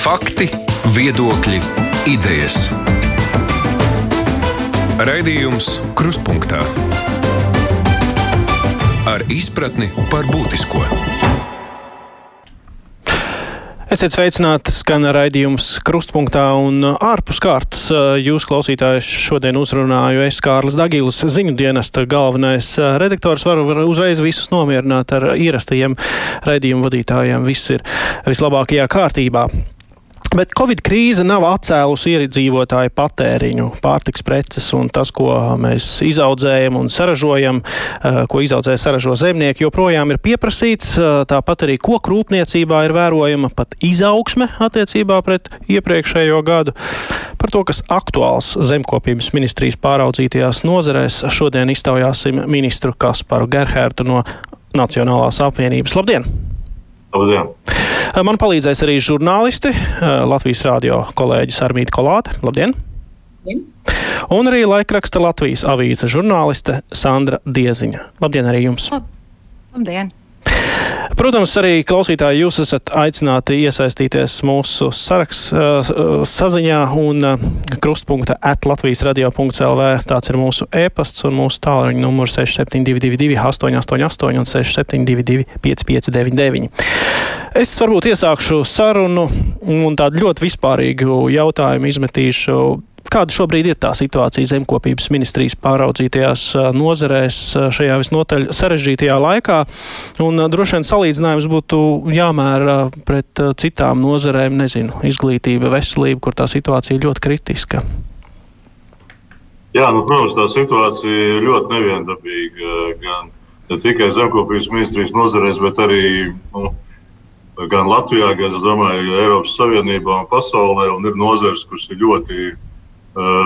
Fakti, viedokļi, idejas. Raidījums Kruspunkta ar izpratni par būtisko. Esiet sveicināti, skan raidījums Krustpunktā un ārpus kārtas. Jūs klausītājus šodien uzrunāju es Kārlis Dagīlis, ziņu dienesta galvenais redaktors. Varu uzreiz visus nomierināt ar ierastajiem raidījumu vadītājiem. Viss ir vislabākajā kārtībā. Bet Covid krīze nav atcēlusi iedzīvotāju patēriņu, pārtiks preces un tas, ko mēs izaudzējam un saražojam, eh, ko izaudzē saražo zemnieki, joprojām ir pieprasīts. Eh, tāpat arī koku rūpniecībā ir vērojama pat izaugsme attiecībā pret iepriekšējo gadu. Par to, kas aktuāls zemkopības ministrijas pāraudzītajās nozarēs, šodien iztaujāsim ministru Kasparu Gerhērtu no Nacionālās apvienības. Labdien! Labdien! Man palīdzēs arī žurnālisti, Latvijas rādio kolēģis Armīti Kolāte. Labdien! Labdien. Un arī laikraksta Latvijas avīze žurnāliste Sandra Dieziņa. Labdien arī jums! Labdien! Protams, arī klausītāji, jūs esat aicināti iesaistīties mūsu saraks, saziņā un krustpunkta at Latvijas radio.lv. Tāds ir mūsu e-pasts un mūsu tālruņa numurs 6722 888 un 672 559. Es varbūt iesākšu sarunu un tādu ļoti vispārīgu jautājumu izmetīšu Kāda šobrīd ir tā situācija zemkopības ministrijas pāraudzītajās nozarēs šajā visnotaļ sarežģītajā laikā? Un droši vien salīdzinājums būtu jāmēra pret citām nozarēm, nezinu, izglītība, veselība, kur tā situācija ir ļoti kritiska. Jā, nu, protams, tā situācija ir ļoti neviendabīga. Gan ne tikai zemkopības ministrijas nozarēs, bet arī nu, gan Latvijā, gan domāju, Eiropas Savienībā un pasaulē. Un ir nozares, kuras ir ļoti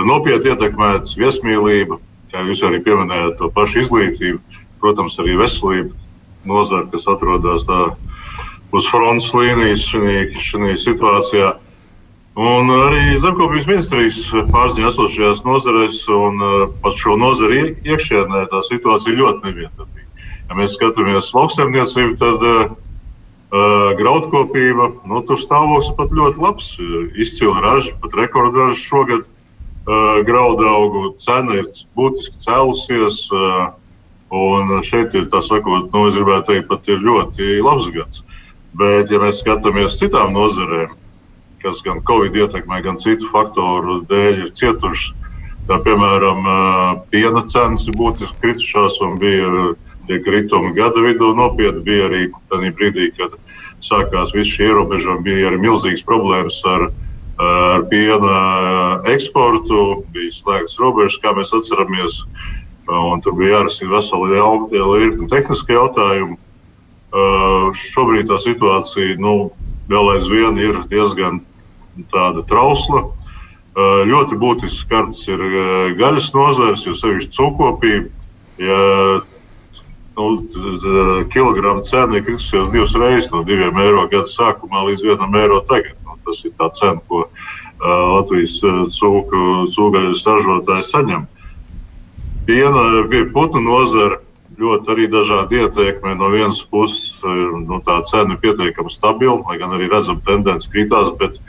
nopietni ietekmēts viesmīlība, kā jūs arī pieminējāt, to pašu izglītību, protams, arī veselība nozara, kas atrodas uz frontes līnijas šajā situācijā. Un arī zemkopības ministrijas pārziņā esošajās nozarēs un pat šo nozari iekšienē tā situācija ļoti nevienlīdzīga. Ja mēs skatāmies lauksaimniecību, tad uh, graudkopība, nu, tur stāvoklis pat ļoti labs, izcila raža, pat rekordraža šogad. Uh, graudu augu cena ir būtiski cēlusies. Uh, un šeit ir tā sakot, nu, es gribētu teikt, pat ir ļoti labs gads. Bet, ja mēs skatāmies citām nozarēm, kas gan Covid ietekmē, gan citu faktoru dēļ ir cietušas, tā piemēram, uh, piena cenas ir būtiski kritušās un bija tie kritumi gada vidū nopietni. Bija arī brīdī, kad sākās visi šie ierobežojumi, bija arī milzīgas problēmas ar ar piena eksportu, bija slēgts robežas, kā mēs atceramies. Tur bija jārisina vesela virkne tehniski jautājumi. Uh, šobrīd tā situācija nu, vēl aizvien ir diezgan trausla. Ļoti būtisks kartes ir gaļas nozars, jo sevišķi cūkopība. Ja, nu, kilogramu cena ir kritusies divas reizes no diviem eiro gada sākumā līdz vienam eiro tagad. Tas ir tā cena, ko Latvijas cūku, cūgaļas ražotājs saņem. Piena pie putnu nozara ļoti arī dažādi ieteikumi. No vienas puses, nu, tā cena ir pietiekami stabila, lai gan arī redzam, tendence krītās, bet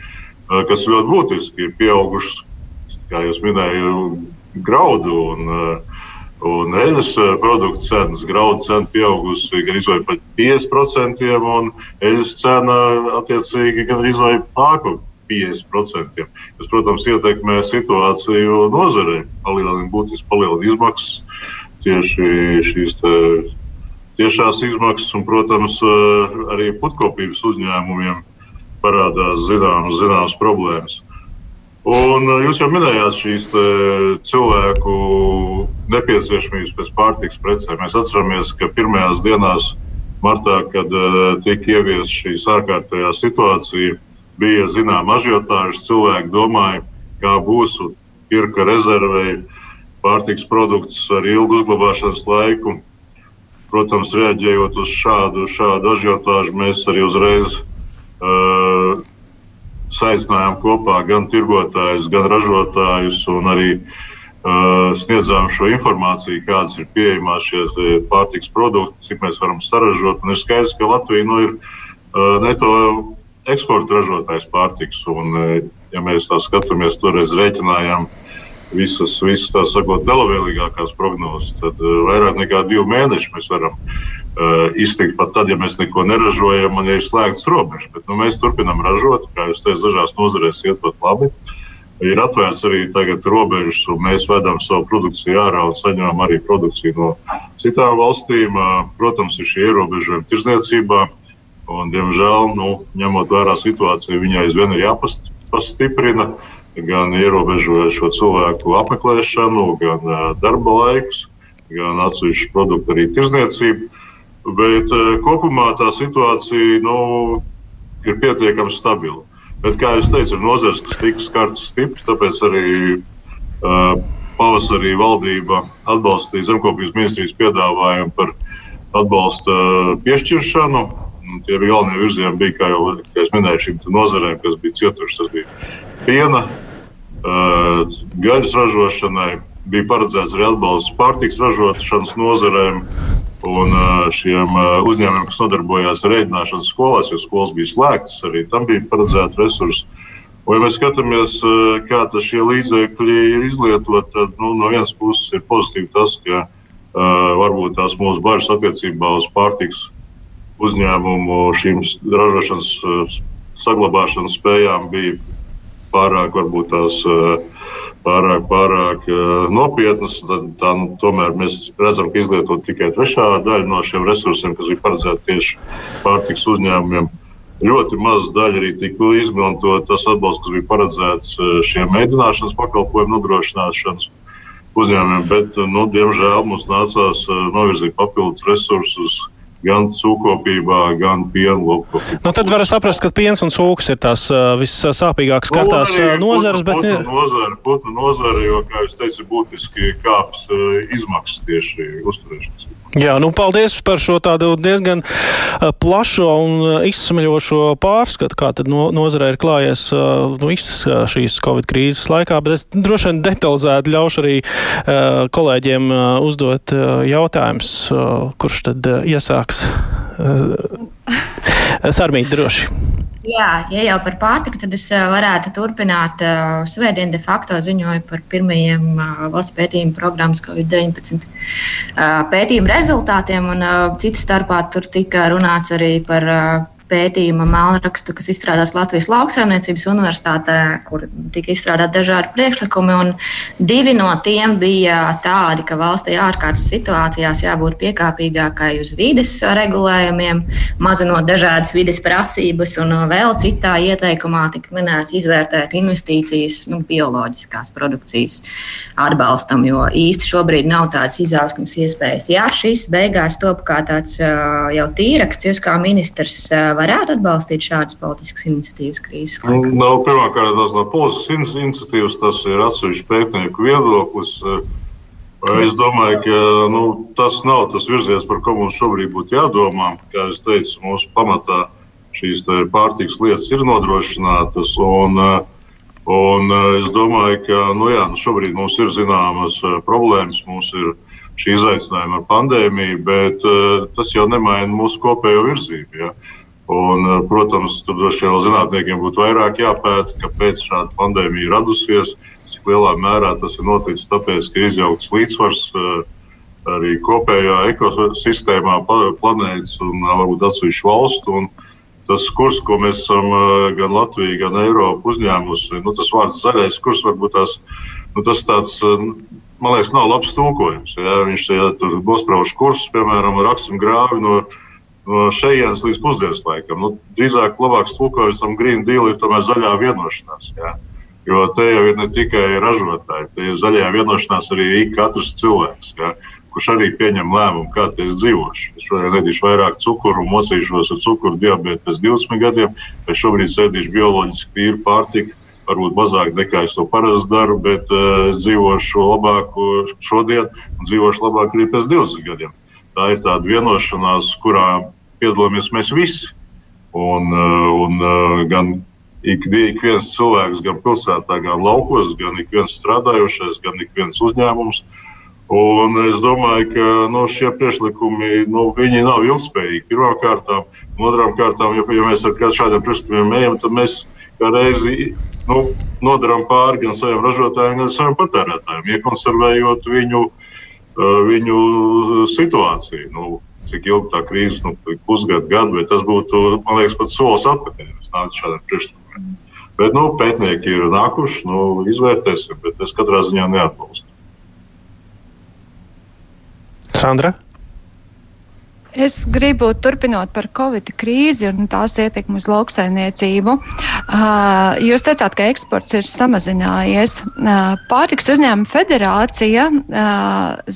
kas ļoti būtiski ir pieaugušas, kā jūs minējāt, graudu un, un eļļas produktu cenas. Graudu cena pieaugusi gan izvēlēt par 50%, un eļļas cena attiecīgi gan izvēlēt pāri 50%. Tas, protams, ietekmē situāciju nozarē, palielina būtiski palielina izmaksas, tieši šīs tiešās izmaksas, un, protams, arī putkopības uzņēmumiem parādās zināmas, zināmas problēmas. Un jūs jau minējāt šīs cilvēku nepieciešamības pēc pārtikas precēm. Mēs atceramies, ka pirmajās dienās, martā, kad tika ieviesta šī ārkārtējā situācija, bija zināma ažiotāža. Cilvēki domāja, kā būs un pirka rezervēja pārtiks produktus ar ilgu uzglabāšanas laiku. Protams, reaģējot uz šādu, šādu ažiotāžu, mēs arī uzreiz uh, saicinājām kopā gan tirgotājus, gan ražotājus un arī uh, sniedzām šo informāciju, kādas ir pieejamas šie pārtiks produkti, cik mēs varam saražot. Un ir skaidrs, ka Latvija nu, ir uh, ne to eksporta ražotājs pārtiks. Un, ja mēs tā skatāmies, toreiz rēķinājām visas, visas tā sakot, nelabvēlīgākās prognozes, tad vairāk nekā divi mēneši mēs varam uh, iztikt pat tad, ja mēs neko neražojam un ja ir slēgts robežas. Bet nu, mēs turpinām ražot, kā jūs teicat, dažās nozarēs iet pat labi. Uh, Ir atvērts arī tagad robežas, un mēs vedam savu produkciju ārā un saņemam arī produkciju no citām valstīm. Protams, ir šie ierobežojumi tirzniecībā, un, diemžēl, nu, ņemot vērā situāciju, viņai aizvien ir jāpastiprina gan ierobežojot šo cilvēku apmeklēšanu, gan darba laikus, gan atsevišķu produktu arī tirzniecību. Bet kopumā tā situācija nu, ir pietiekami stabila. Bet, kā jau teicu, ir nozars, kas tika skarts stipri, tāpēc arī uh, pavasarī valdība atbalstīja zemkopības ministrijas piedāvājumu par atbalsta piešķiršanu. Tie bija galvenie virzieni, bija, kā jau kā minēju, šīm nozarēm, kas bija cietušas. Tas bija piena, gaļas ražošanai, bija paredzēts arī atbalsts pārtiks ražošanas nozarēm Un šiem uzņēmumiem, kas nodarbojās ar ēdināšanu skolās, jo skolas bija slēgtas, arī tam bija paredzēti resursi. Un, ja mēs skatāmies, kā šie līdzekļi ir izlietoti, tad nu, no vienas puses ir pozitīvi tas, ka uh, varbūt tās mūsu bažas attiecībā uz pārtiks uzņēmumu šīm ražošanas uh, saglabāšanas spējām bija pārāk varbūt tās. Uh, pārāk, pārāk uh, nopietnas, tad tā, nu, tomēr mēs redzam, ka izlietot tikai trešā daļa no šiem resursiem, kas ir paredzēti tieši pārtiks uzņēmumiem. Ļoti maza daļa arī tika izmantot tas atbalsts, kas bija paredzēts šiem mēģināšanas pakalpojumu nodrošināšanas uzņēmumiem, bet, nu, diemžēl, mums nācās novirzīt papildus resursus gan cūkopībā, gan piena lopkopībā. Nu, tad var saprast, ka piens un cūks ir tās uh, vissāpīgāk skartās nu, nozares. Bet... Putnu nozara, putnu nozara, jo, kā jūs teicat, būtiski kāps izmaksas tieši uzturēšanas. Jā, nu, paldies par šo tādu diezgan plašo un izsmeļošo pārskatu, kā tad no, nozarē ir klājies nu, visas šīs Covid krīzes laikā, bet es droši vien detalizēti ļaušu arī kolēģiem uzdot jautājumus, kurš tad iesāks. Sarmīt droši. Jā, ja jau par pārtiku, tad es varētu turpināt. Svētdien de facto ziņoju par pirmajiem valsts pētījumu programmas COVID-19 pētījumu rezultātiem, un citas starpā tur tika runāts arī par pētījuma mālrakstu, kas izstrādās Latvijas lauksaimniecības universitātē, kur tika izstrādāti dažādi priekšlikumi. Divi no tiem bija tādi, ka valstī ārkārtas situācijās jābūt piekāpīgākai uz vides regulējumiem, mazinot dažādas vides prasības, un vēl citā ieteikumā tika minēts izvērtēt investīcijas nu, bioloģiskās produkcijas atbalstam, jo īsti šobrīd nav tādas izaugsmas iespējas. Jā, šis beigās top kā tāds jau tīraksts, jūs kā ministrs varētu atbalstīt šādas politiskas iniciatīvas krīzes laikā? Nu, pirmkārt, tas nav politiskas iniciatīvas, tas ir atsevišķi pētnieku viedoklis. Es domāju, ka nu, tas nav tas virziens, par ko mums šobrīd būtu jādomā. Kā jau teicu, mūsu pamatā šīs pārtikas lietas ir nodrošinātas. Un, un es domāju, ka nu, jā, nu, šobrīd mums ir zināmas problēmas, mums ir šī izaicinājuma ar pandēmiju, bet uh, tas jau nemaina mūsu kopējo virzību. Ja. Un, eh, protams, tur droši vien zinātniekiem būtu vairāk jāpēta, kāpēc šāda pandēmija radusies, cik lielā mērā tas ir noticis tāpēc, ka izjaukts līdzsvars eh, arī kopējā ekosistēmā, planētas un eh, varbūt atsevišķu valstu. Un tas kurs, ko mēs esam gan Latvija, gan Eiropa uzņēmusi, nu, tas vārds zaļais kurs varbūt tās, nu, tas tāds. Man liekas, nav labs tulkojums. Ja? Viņš ja tur nosprauž kursus, piemēram, raksim grāvi no no šejienes līdz pusdienas laikam. Nu, drīzāk labāks tulkojums tam Green Deal ir tomēr zaļā vienošanās. Jā. Jo te jau ir ne tikai ražotāji, te ir zaļajā vienošanās arī katrs cilvēks, jā, kurš arī pieņem lēmumu, kā es dzīvošu. Es šodien nedīšu vairāk cukuru, mocīšos ar cukuru diabetu pēc 20 gadiem, vai šobrīd sēdīšu bioloģiski tīru pārtiku. Varbūt mazāk nekā es to parasti daru, bet uh, es dzīvošu labāk šodien un dzīvošu labāk arī pēc 20 gadiem. Tā ir tāda vienošanās, kurā piedalāmies mēs visi. Un, eh, un eh, gan ik, ik viens cilvēks, gan pilsētā, gan laukos, gan ik viens strādājošais, gan ik viens uzņēmums. Un es domāju, ka nu, šie priekšlikumi nu, nav ilgspējīgi. Pirmkārt, otrām kārtām, ja, ja mēs ar šādiem priekšlikumiem ejam, tad mēs reizi nu, nodarām pāri gan saviem ražotājiem, gan saviem patērētājiem, iekonservējot viņu, viņu situāciju. Nu, cik ilgi tā krīze, nu, pusgadu, gadu, bet tas būtu, man liekas, pat solis atpakaļ. Es nācu šādiem priekšlikumiem. Bet nu, pētnieki ir nākuši, nu, izvērtēsim, bet es katrā ziņā neatbalstu. Sandra? Es gribu turpinot par Covid krīzi un tās ietekmi uz lauksaimniecību. Jūs teicāt, ka eksports ir samazinājies. Pārtiks uzņēmuma federācija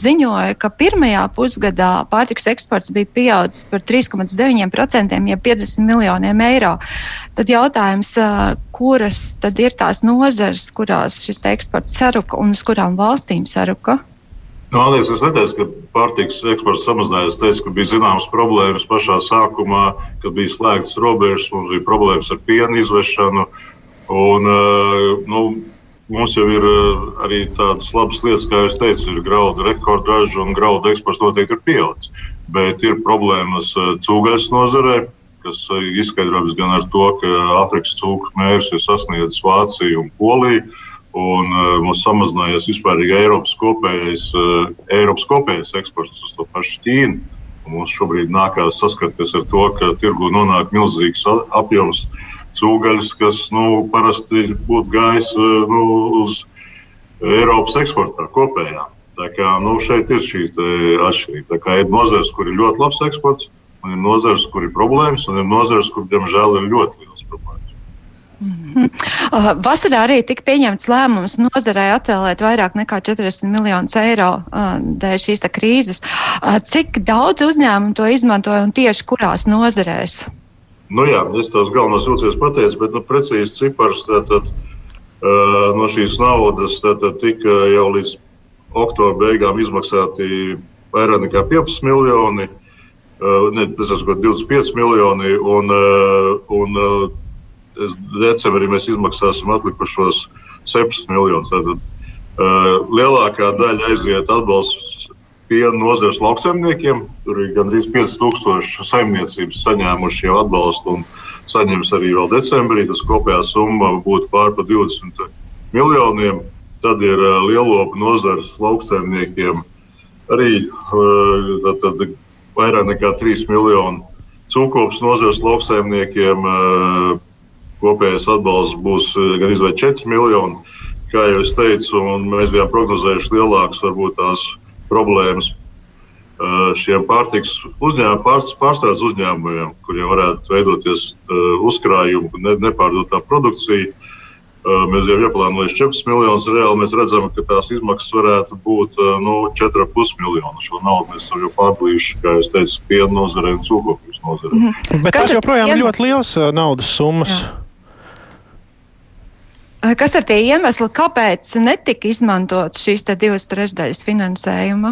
ziņoja, ka pirmajā pusgadā pārtiks eksports bija pieaudzis par 3,9%, ja 50 miljoniem eiro. Tad jautājums, kuras tad ir tās nozares, kurās šis eksports saruka un uz kurām valstīm saruka? Nu, man liekas, es neteicu, ka pārtiks eksports samazinājās. Es teicu, ka bija zināmas problēmas pašā sākumā, kad bija slēgtas robežas, mums bija problēmas ar piena izvešanu. Un, eh, nu, mums jau ir eh, arī tādas labas lietas, kā jau teicu, ir graudu rekordraža un graudu eksports noteikti ir pieaudzis. Bet ir problēmas eh, cūgaļas nozarē, kas izskaidrojams gan ar to, ka Āfrikas cūku mērs ir sasniedzis Vāciju un Poliju un uh, mums samazinājies vispār Eiropas kopējais, uh, Eiropas kopējais eksports uz to pašu Ķīnu. Un mums šobrīd nākās saskarties ar to, ka tirgu nonāk milzīgs apjoms cūgaļas, kas nu, parasti būtu gājis uh, nu, uz Eiropas eksportā kopējā. Tā kā, nu, šeit ir šī atšķirība. Ir nozares, kur ir ļoti labs eksports, un ir nozares, kur ir problēmas, un ir nozares, kur, diemžēl, ir ļoti liels problēmas. Uh, vasarā arī tika pieņemts lēmums nozarei atvēlēt vairāk nekā 40 miljonus eiro dēļ šīs krīzes. Cik daudz uzņēmumu to izmantoja un tieši kurās nozarēs? Nu jā, es tos galvenos vilcienus pateicu, bet nu, precīzi cipars tātad, no šīs naudas tātad, tika jau līdz oktobra beigām izmaksāti vairāk nekā 15 miljoni, ne, 25 miljoni. Un, un, decembrī mēs izmaksāsim atlikušos 7 miljonus. Tad uh, lielākā daļa aiziet atbalsts piena nozares lauksaimniekiem. Tur ir gandrīz 5000 saimniecības saņēmuši jau atbalstu un saņems arī vēl decembrī. Tas kopējā summa būtu pār pa 20 miljoniem. Tad ir uh, lielopu nozares lauksaimniekiem arī uh, tad, tad vairāk nekā 3 miljoni. Cūkops nozares lauksaimniekiem uh, kopējais atbalsts būs eh, gan izvēl 4 miljoni. Kā jau es teicu, mēs bijām prognozējuši lielākas varbūt tās problēmas eh, šiem pārtiks uzņēmumiem, pārstāvjiem uzņēmumiem, kuriem varētu veidoties eh, uzkrājumi, nepārdotā produkcija. Mēs jau ieplānojam 14 miljonus. Reāli mēs redzam, ka tās izmaksas varētu būt nu, 4,5 miljoni. Šo naudu mēs jau pārdalījuši, kā jau teicu, piena nozarē un cūkopības nozarē. Mm. Bet tas joprojām ir ļoti liels naudas summas. Jā. Kas ir tie iemesli, kāpēc netika izmantotas šīs divas trešdaļas finansējuma?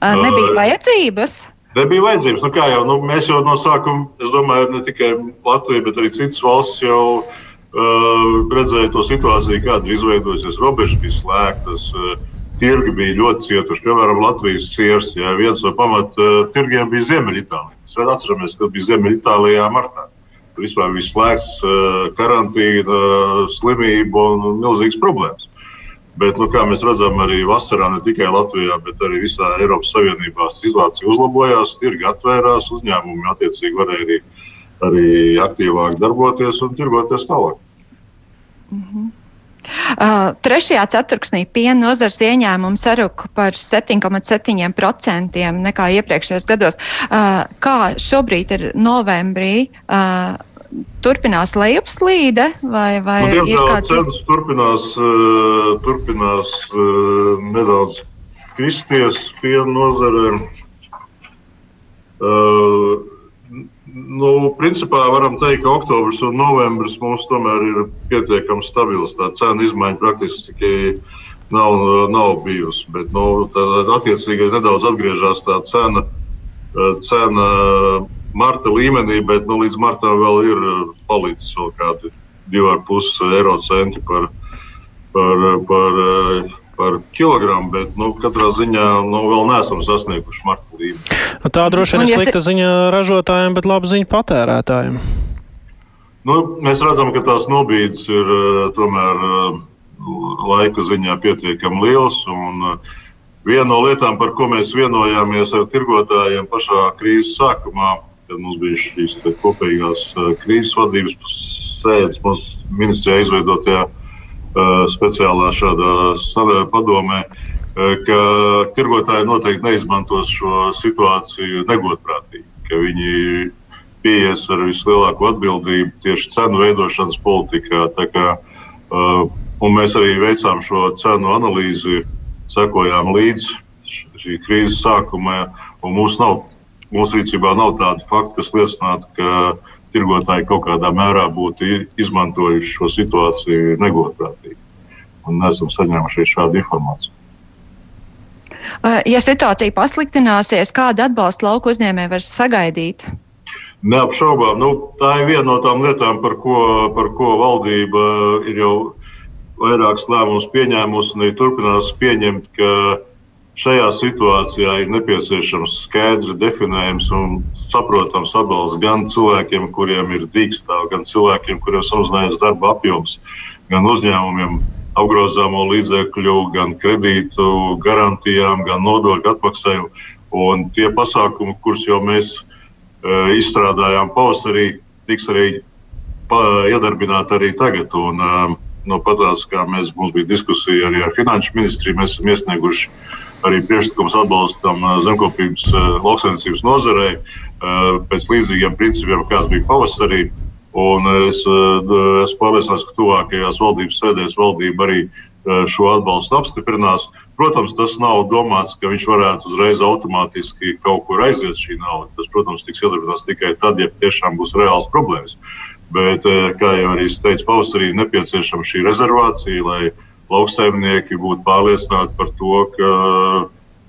Nebija vajadzības? Nebija vajadzības. Nu, jau, nu, mēs jau no sākuma, es domāju, ne tikai Latvija, bet arī citas valsts jau uh, redzēja to situāciju, kāda ir izveidojusies. Robežas bija slēgtas, uh, tirgi bija ļoti cietuši. Piemēram, Latvijas siers, ja viens no pamat uh, tirgiem bija Ziemeļitālija. Mēs atceramies, ka bija Ziemeļitālijā martā vispār bija slēgts, eh, karantīna, slimība un milzīgas problēmas. Bet, nu, kā mēs redzam, arī vasarā ne tikai Latvijā, bet arī visā Eiropas Savienībā situācija uzlabojās, tirgi atvērās, uzņēmumi attiecīgi varēja arī, arī aktīvāk darboties un tirgoties tālāk. Mm -hmm. Uh, trešajā ceturksnī piena nozars ieņēmumi saruka par 7,7% nekā iepriekšējos gados. Uh, kā šobrīd ir novembrī? Uh, turpinās lejupslīde, vai, vai nu, diemžēl, ir kāds cenas turpinās, turpinās nedaudz kristies piena nozarē. Uh, Nu, principā varam teikt, ka oktobris un novembris mums tomēr ir pietiekami stabils. Tā cena izmaiņa praktiski nav, nav bijusi. Bet, nu, tā, attiecīgi, nedaudz atgriežas tā cena, cena marta līmenī, bet nu, līdz martam vēl ir palicis vēl kādi 2,5 eiro centi par, par, par par kilogramu, bet nu, katrā ziņā nu, vēl neesam sasnieguši marta līmeni. Nu, tā droši vien ir slikta ziņa ražotājiem, bet laba ziņa patērētājiem. Nu, mēs redzam, ka tās nobīdes ir tomēr laika ziņā pietiekami liels. Un, viena no lietām, par ko mēs vienojāmies ar tirgotājiem pašā krīzes sākumā, kad mums bija šīs kopīgās krīzes vadības sēdes, mums ministrijā izveidotajā speciālā šādā padomē, ka tirgotāji noteikti neizmantos šo situāciju negodprātīgi, ka viņi pieies ar vislielāko atbildību tieši cenu veidošanas politikā. Kā, un mēs arī veicām šo cenu analīzi, sekojām līdzi šī krīzes sākumā, un mums nav, mūsu rīcībā nav tādu faktu, kas liecinātu, ka tirgotāji kaut kādā mērā būtu izmantojuši šo situāciju negodprātīgi. Un esam saņēmuši šādu informāciju. Ja situācija pasliktināsies, kādu atbalstu lauku uzņēmēji var sagaidīt? Neapšaubām. Nu, tā ir viena no tām lietām, par ko, par ko valdība ir jau vairākus lēmumus pieņēmusi un arī turpinās pieņemt, ka Šajā situācijā ir nepieciešams skaidrs definējums un saprotams atbalsts gan cilvēkiem, kuriem ir dīkstāv, gan cilvēkiem, kuriem samazinājās darba apjoms, gan uzņēmumiem apgrozāmo līdzekļu, gan kredītu garantijām, gan nodokļu atmaksai. Un tie pasākumi, kurus jau mēs uh, izstrādājām pavasarī, tiks arī iedarbināti arī tagad. Un, uh, no patās, kā mēs, mums bija diskusija arī ar finanšu ministriju, mēs esam iesnieguši arī priekšlikums atbalstam zemkopības lauksaimniecības nozarei pēc līdzīgiem principiem, kāds bija pavasarī. Un es esmu pārliecināts, ka tuvākajās valdības sēdēs valdība arī šo atbalstu apstiprinās. Protams, tas nav domāts, ka viņš varētu uzreiz automātiski kaut kur aiziet šī nauda. Tas, protams, tiks iedarbināts tikai tad, ja tiešām būs reāls problēmas. Bet, kā jau arī teicu, pavasarī nepieciešama šī rezervācija, lai lauksaimnieki būtu pārliecināti par to, ka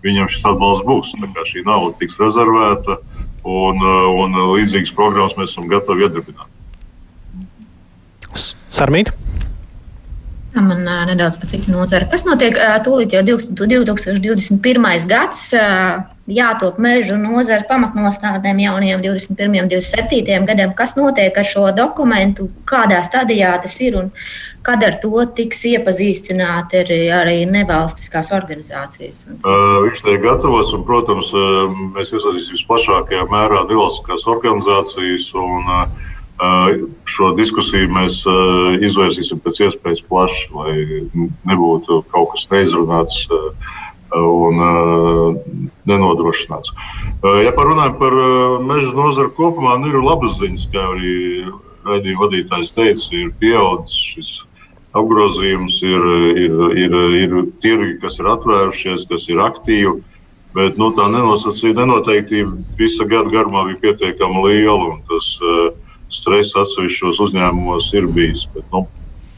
viņam šis atbalsts būs. Šī nauda tiks rezervēta un, un līdzīgas programmas mēs esam gatavi iedarbināt. Sarmīt? Man uh, nedaudz par citu nozari. Kas notiek uh, tūlīt jau 2021. gads? Uh, jātop mežu nozares pamatnostādēm jaunajiem 21. un 27. gadam. Kas notiek ar šo dokumentu, kādā stadijā tas ir un kad ar to tiks iepazīstināti arī, arī nevalstiskās organizācijas? Uh, viņš tiek gatavs un, protams, mēs iesaistīsim visplašākajā mērā nevalstiskās organizācijas. Un, uh, Šo diskusiju mēs izvērsīsim pēc iespējas plaši, lai nebūtu kaut kas neizrunāts un nenodrošināts. Ja parunājam par meža nozaru kopumā, nu ir labas ziņas, kā arī raidījuma vadītājs teica, ir pieaudzis šis apgrozījums, ir, ir, ir, ir tirgi, kas ir atvērušies, kas ir aktīvi. Bet nu, tā nenosacīta nenoteiktība visa gada garumā bija pietiekami liela. Tas, uh, stress atsevišķos uzņēmumos ir bijis. Bet, nu,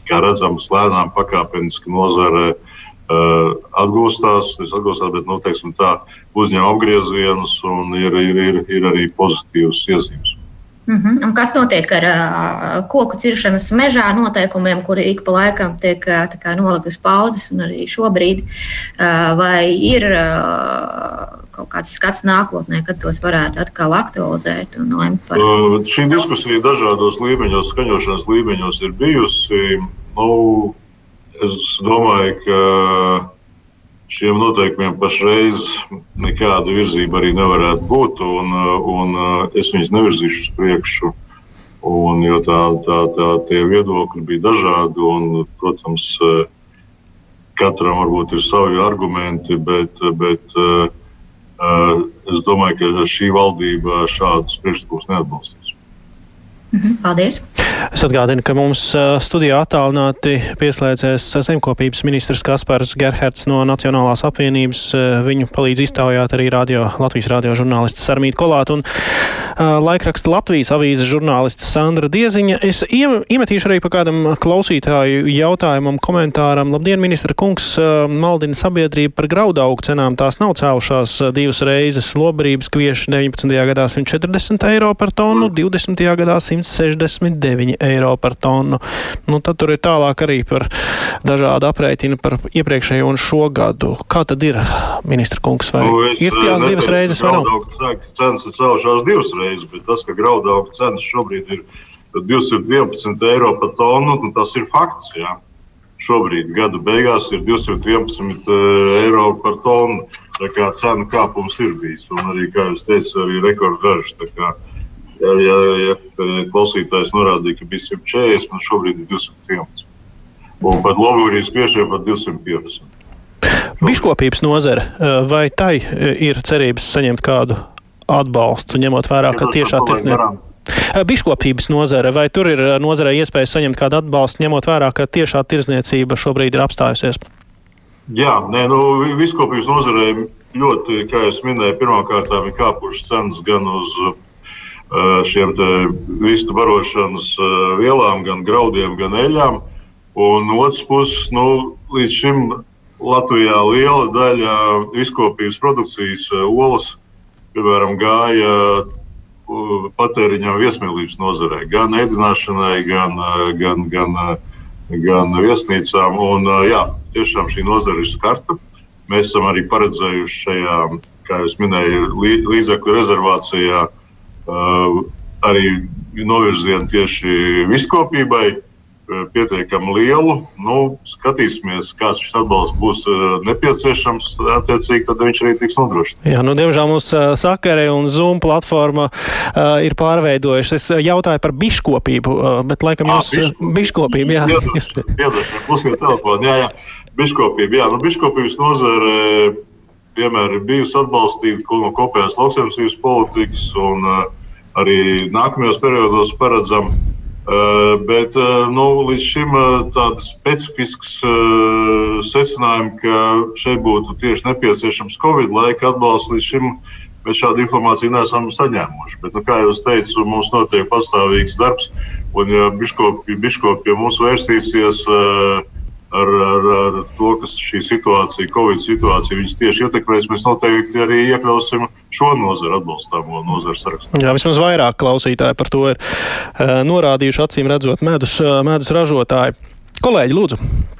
kā redzams, lēnām pakāpeniski nozare uh, atgūstās, atgūstās, bet nu, tā, uzņem apgriezienus un ir, ir, ir, ir arī pozitīvas iezīmes. Mm -hmm. Un kas notiek ar uh, koku ciršanas mežā noteikumiem, kuri ik pa laikam tiek uh, nolikti uz pauzes, un arī šobrīd? Uh, vai ir uh, kaut kāds skats nākotnē, kad tos varētu atkal aktualizēt un lemt par? Uh, šī diskusija dažādos līmeņos, skaņošanas līmeņos ir bijusi. Nu, es domāju, ka šiem noteikumiem pašreiz nekāda virzība arī nevarētu būt, un, un es viņus nevirzīšu uz priekšu. Un, jo tā, tā, tā, tie viedokļi bija dažādi, un, protams, katram varbūt ir savi argumenti, bet, bet es domāju, ka šī valdība šādus priekšlikumus neatbalstīs. Mhm, paldies! Es atgādinu, ka mums studijā attālināti pieslēdzies zemkopības ministrs Kaspars Gerherds no Nacionālās apvienības. Viņu palīdz iztaujāt arī radio, Latvijas radio žurnālists Sarmīt Kolāt un laikraksta Latvijas avīzes žurnālists Sandra Dieziņa. Es iemetīšu arī pa kādam klausītāju jautājumam, komentāram. Labdien, ministra kungs, maldina sabiedrību par graudaugu cenām. Tās nav cēlušās divas reizes. Lobrības kvieši 19. gadā 140 eiro par tonu, 20. gadā 169 9 eiro par tonu. Nu, tad tur ir tālāk arī par dažādu aprēķinu par iepriekšējo un šo gadu. Kā tad ir, ministra kungs, vai Nu, es, ir tās eh, divas reizes vai nav? Cenas ir cēlušās divas reizes, bet tas, ka graudaugu cenas šobrīd ir 211 eiro par tonu, nu, tas ir fakts. Jā. Šobrīd gada beigās ir 211 eiro par tonu. Tā kā cenu kāpums ir bijis. Un arī, kā jūs teicat, arī rekordgarš. Ja, ja, ja klausītājs norādīja, ka bija 140, tad šobrīd ir 211. Un pat Lobūrijas piešķirta pat 250. Biškopības nozare, vai tai eh, ir cerības saņemt kādu atbalstu, ņemot vērā, ka tiešā tirdzniecība. Biškopības nozare, vai tur ir eh, nozarei iespēja saņemt kādu atbalstu, ņemot vērā, ka tiešā tirdzniecība šobrīd ir apstājusies? Jā, nē, nu, viskopības nozarē ļoti, kā jau minēju, pirmkārt ir kāpušas cenas gan uz šiem vistu barošanas uh, vielām, gan graudiem, gan eļļām. Un no otras puses, nu, līdz šim Latvijā liela daļa viskopības produkcijas uh, olas, piemēram, gāja patēriņam viesmīlības nozarē, gan ēdināšanai, gan, gan, gan, gan viesnīcām. Un, jā, tiešām šī nozara ir skarta. Mēs esam arī paredzējuši šajā, kā jau minēju, lī- līdzekļu rezervācijā uh, arī novirzienu tieši viskopībai. Pietiekami lielu. Nu, skatīsimies, kāds šis atbalsts būs nepieciešams. Attiecīgi, tad viņš arī tiks nodrošināts. Jā, nu, diemžēl mums sakare un Zoom platforma uh, ir pārveidojušas. Es jautāju par biškopību, uh, bet laikam jūs uh, biškopību, jā. Piedošana, pusviet telefonu. Jā, jā. Biškopība, jā, nu, biškopības nozare vienmēr ir bijusi atbalstīta no kopējās lauksaimniecības politikas, un uh, arī nākamajos periodos paredzam. Uh, bet uh, nu, līdz šim tāds specifisks secinājums, ka šeit būtu tieši nepieciešams Covid laika atbalsts, līdz šim mēs šādu informāciju neesam saņēmuši. Bet, nu, kā jau teicu, mums notiek pastāvīgs darbs, un ja biškopi, biškopi pie mums vērsīsies uh, ar, ar, ar to, kas šī situācija, Covid situācija, viņas tieši ietekmēs, mēs noteikti arī iekļausim šo nozaru atbalstāmo nozaru sarakstā. Jā, vismaz vairāk klausītāji par to ir uh, norādījuši, acīm redzot, medus, uh, medus ražotāji. Kolēģi, lūdzu!